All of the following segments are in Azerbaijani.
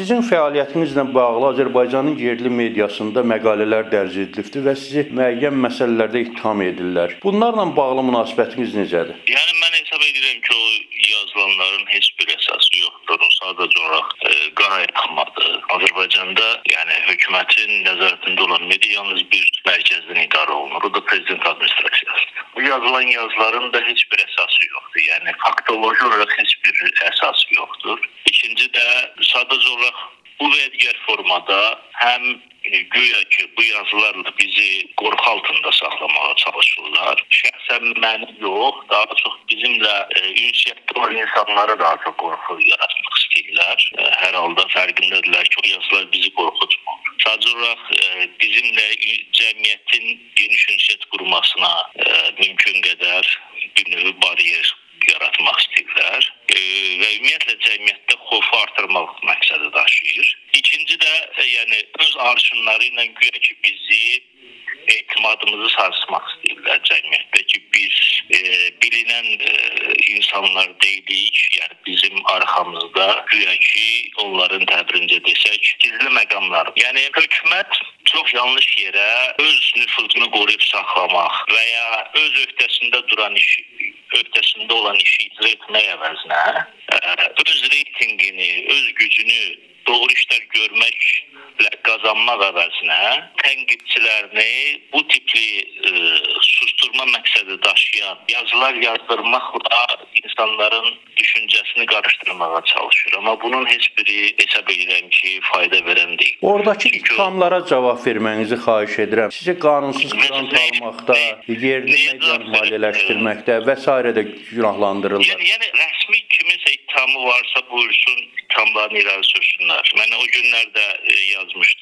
Sizin fəaliyyətinizlə bağlı Azərbaycanın yerli mediasında məqalələr dərc edilibdir və sizi müəyyən məsələlərdə ittiham edirlər. Bunlarla bağlı münasibətiniz necədir? Yəni mən hesab edirəm ki, o yazılanların heç bir əsası yoxdur. O sadəcə olaraq e, qara yaxmadır. Azərbaycanda yəni hökumətin nəzarətində olan media yalnız bir mərkəzdən idarə olunur. O da prezident administrasiyasıdır. Bu yazılan yazıların da heç bir əsası yoxdur. Yəni faktoloji olaraq heç bir əsası sadəcə olaraq bu və digər formada həm e, güya ki bu yazılarla bizi qorxu altında saxlamağa çalışırlar. Şəxsən məni yox, daha çox bizimlə e, ünsiyyətdə olan insanlara daha çox qorxu yaratmaq istəyirlər. E, hər halda fərqindədirlər ki, o yazılar bizi qorxutmur. Sadəcə olaraq e, bizimlə cəmiyyətin geniş ünsiyyət qurmasına e, mümkün qədər bir növ baryer yaratmaq istəyirlər e, və ümumiyyətlə cəmiyyətdə xofu artırmaq məqsədi daşıyır. İkinci də e, yəni öz arşınları ilə güya ki bizi etimadımızı sarsmaq istəyirlər cəmiyyətdə ki biz e, bilinən e, insanlar deyilik, yəni bizim arxamızda güya ki onların təbirincə desək gizli məqamlar. Yəni hökumət çox yanlış yerə öz nüfuzunu qoruyub saxlamaq və ya öz öhdəsində duran işi öhdəsində olan işi icra etmək əvəzinə öz reytinqini, öz gücünü doğru işlər görməklə qazanmaq əvəzinə tənqidçilərini bu tipli ə, susturma məqsədi daşıyan yazılar yazdırmaqla insanların düşüncəsini qarışdırmağa çalışır. Amma bunun heç biri hesab edirəm ki, fayda verən deyil. Oradakı ittihamlara cavab vermənizi xahiş edirəm. Sizi qanunsuz qrant almaqda, yerli medianı maliyyələşdirməkdə və s. də günahlandırırlar. Yəni, yəni rəsmi kiminsə ittihamı varsa buyursun, ittihamlarını irəli sürsünlər. Mən o günlərdə e, yazmışdım.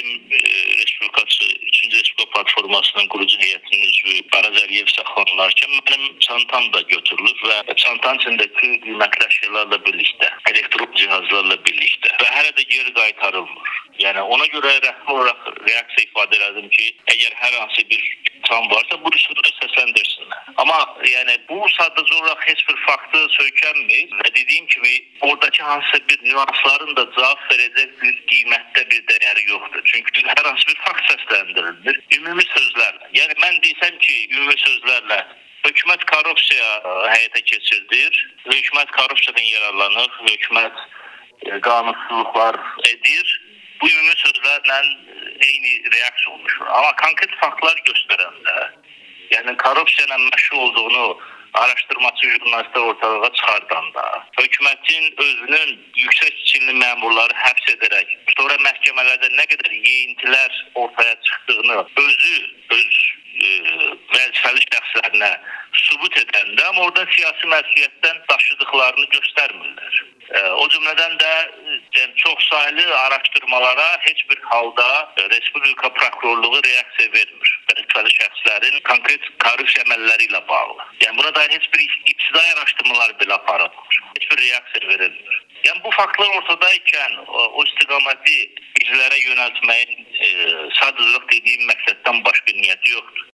E, Respublikası 3-cü Respublika platformasının qurucu heyətinin üzvü Araz Əliyev saxlanılarkən mənim çantam da götürülüb və çantanın içindəki qiymətli əşyalarla birlikdə, elektron cihazlarla birlikdə və hələ də geri qaytarılmır. Yəni ona görə rəsmi olaraq reaksiya ifadə elədim ki, əgər hər hansı bir tam varsa bu rüsumda səsləndirsinlər. Amma yəni bu sadəcə olaraq heç bir faktı söykənmir və dediyim kimi oradakı hansısa bir nüansların da cavab verəcək bir qiymətdə bir dəyəri yoxdur. Çünki hər hansı bir fakt səsləndirilir. Ümumi sözlərlə. Yəni mən desəm ki, ümumi sözlərlə hökumət korrupsiya həyata keçirdir, hökumət korrupsiyadan yararlanır, hökumət qanunsuzluqlar edir bu ümumi sözlərlə eyni reaksiya olmuşdur. Amma konkret faktlar göstərəndə, yəni korrupsiya ilə məşğul olduğunu araşdırmaçı jurnalistlər ortalığa çıxardanda, hökumətin özünün yüksək çinli məmurları həbs edərək, sonra məhkəmələrdə nə qədər yeyintilər ortaya çıxdığını özü öz e, vəzifəli şəxslərinə sübut edəndə, amma orada siyasi məsuliyyətdən daşıdıqlarını göstərmirlər. O cümlədən də yəni, çoxsaylı araşdırmalara heç bir halda Respublika prokurorluğu reaksiya vermir. Vəzifəli şəxslərin konkret korrupsiya əməlləri ilə bağlı. Yəni buna dair heç bir ibtidai araşdırmalar belə aparılmır. Heç bir reaksiya verilmir. Yəni bu faktlar ortadaykən o istiqaməti bizlərə yönəltməyin e, sadəcə dediyim məqsəddən başqa niyyəti yoxdur.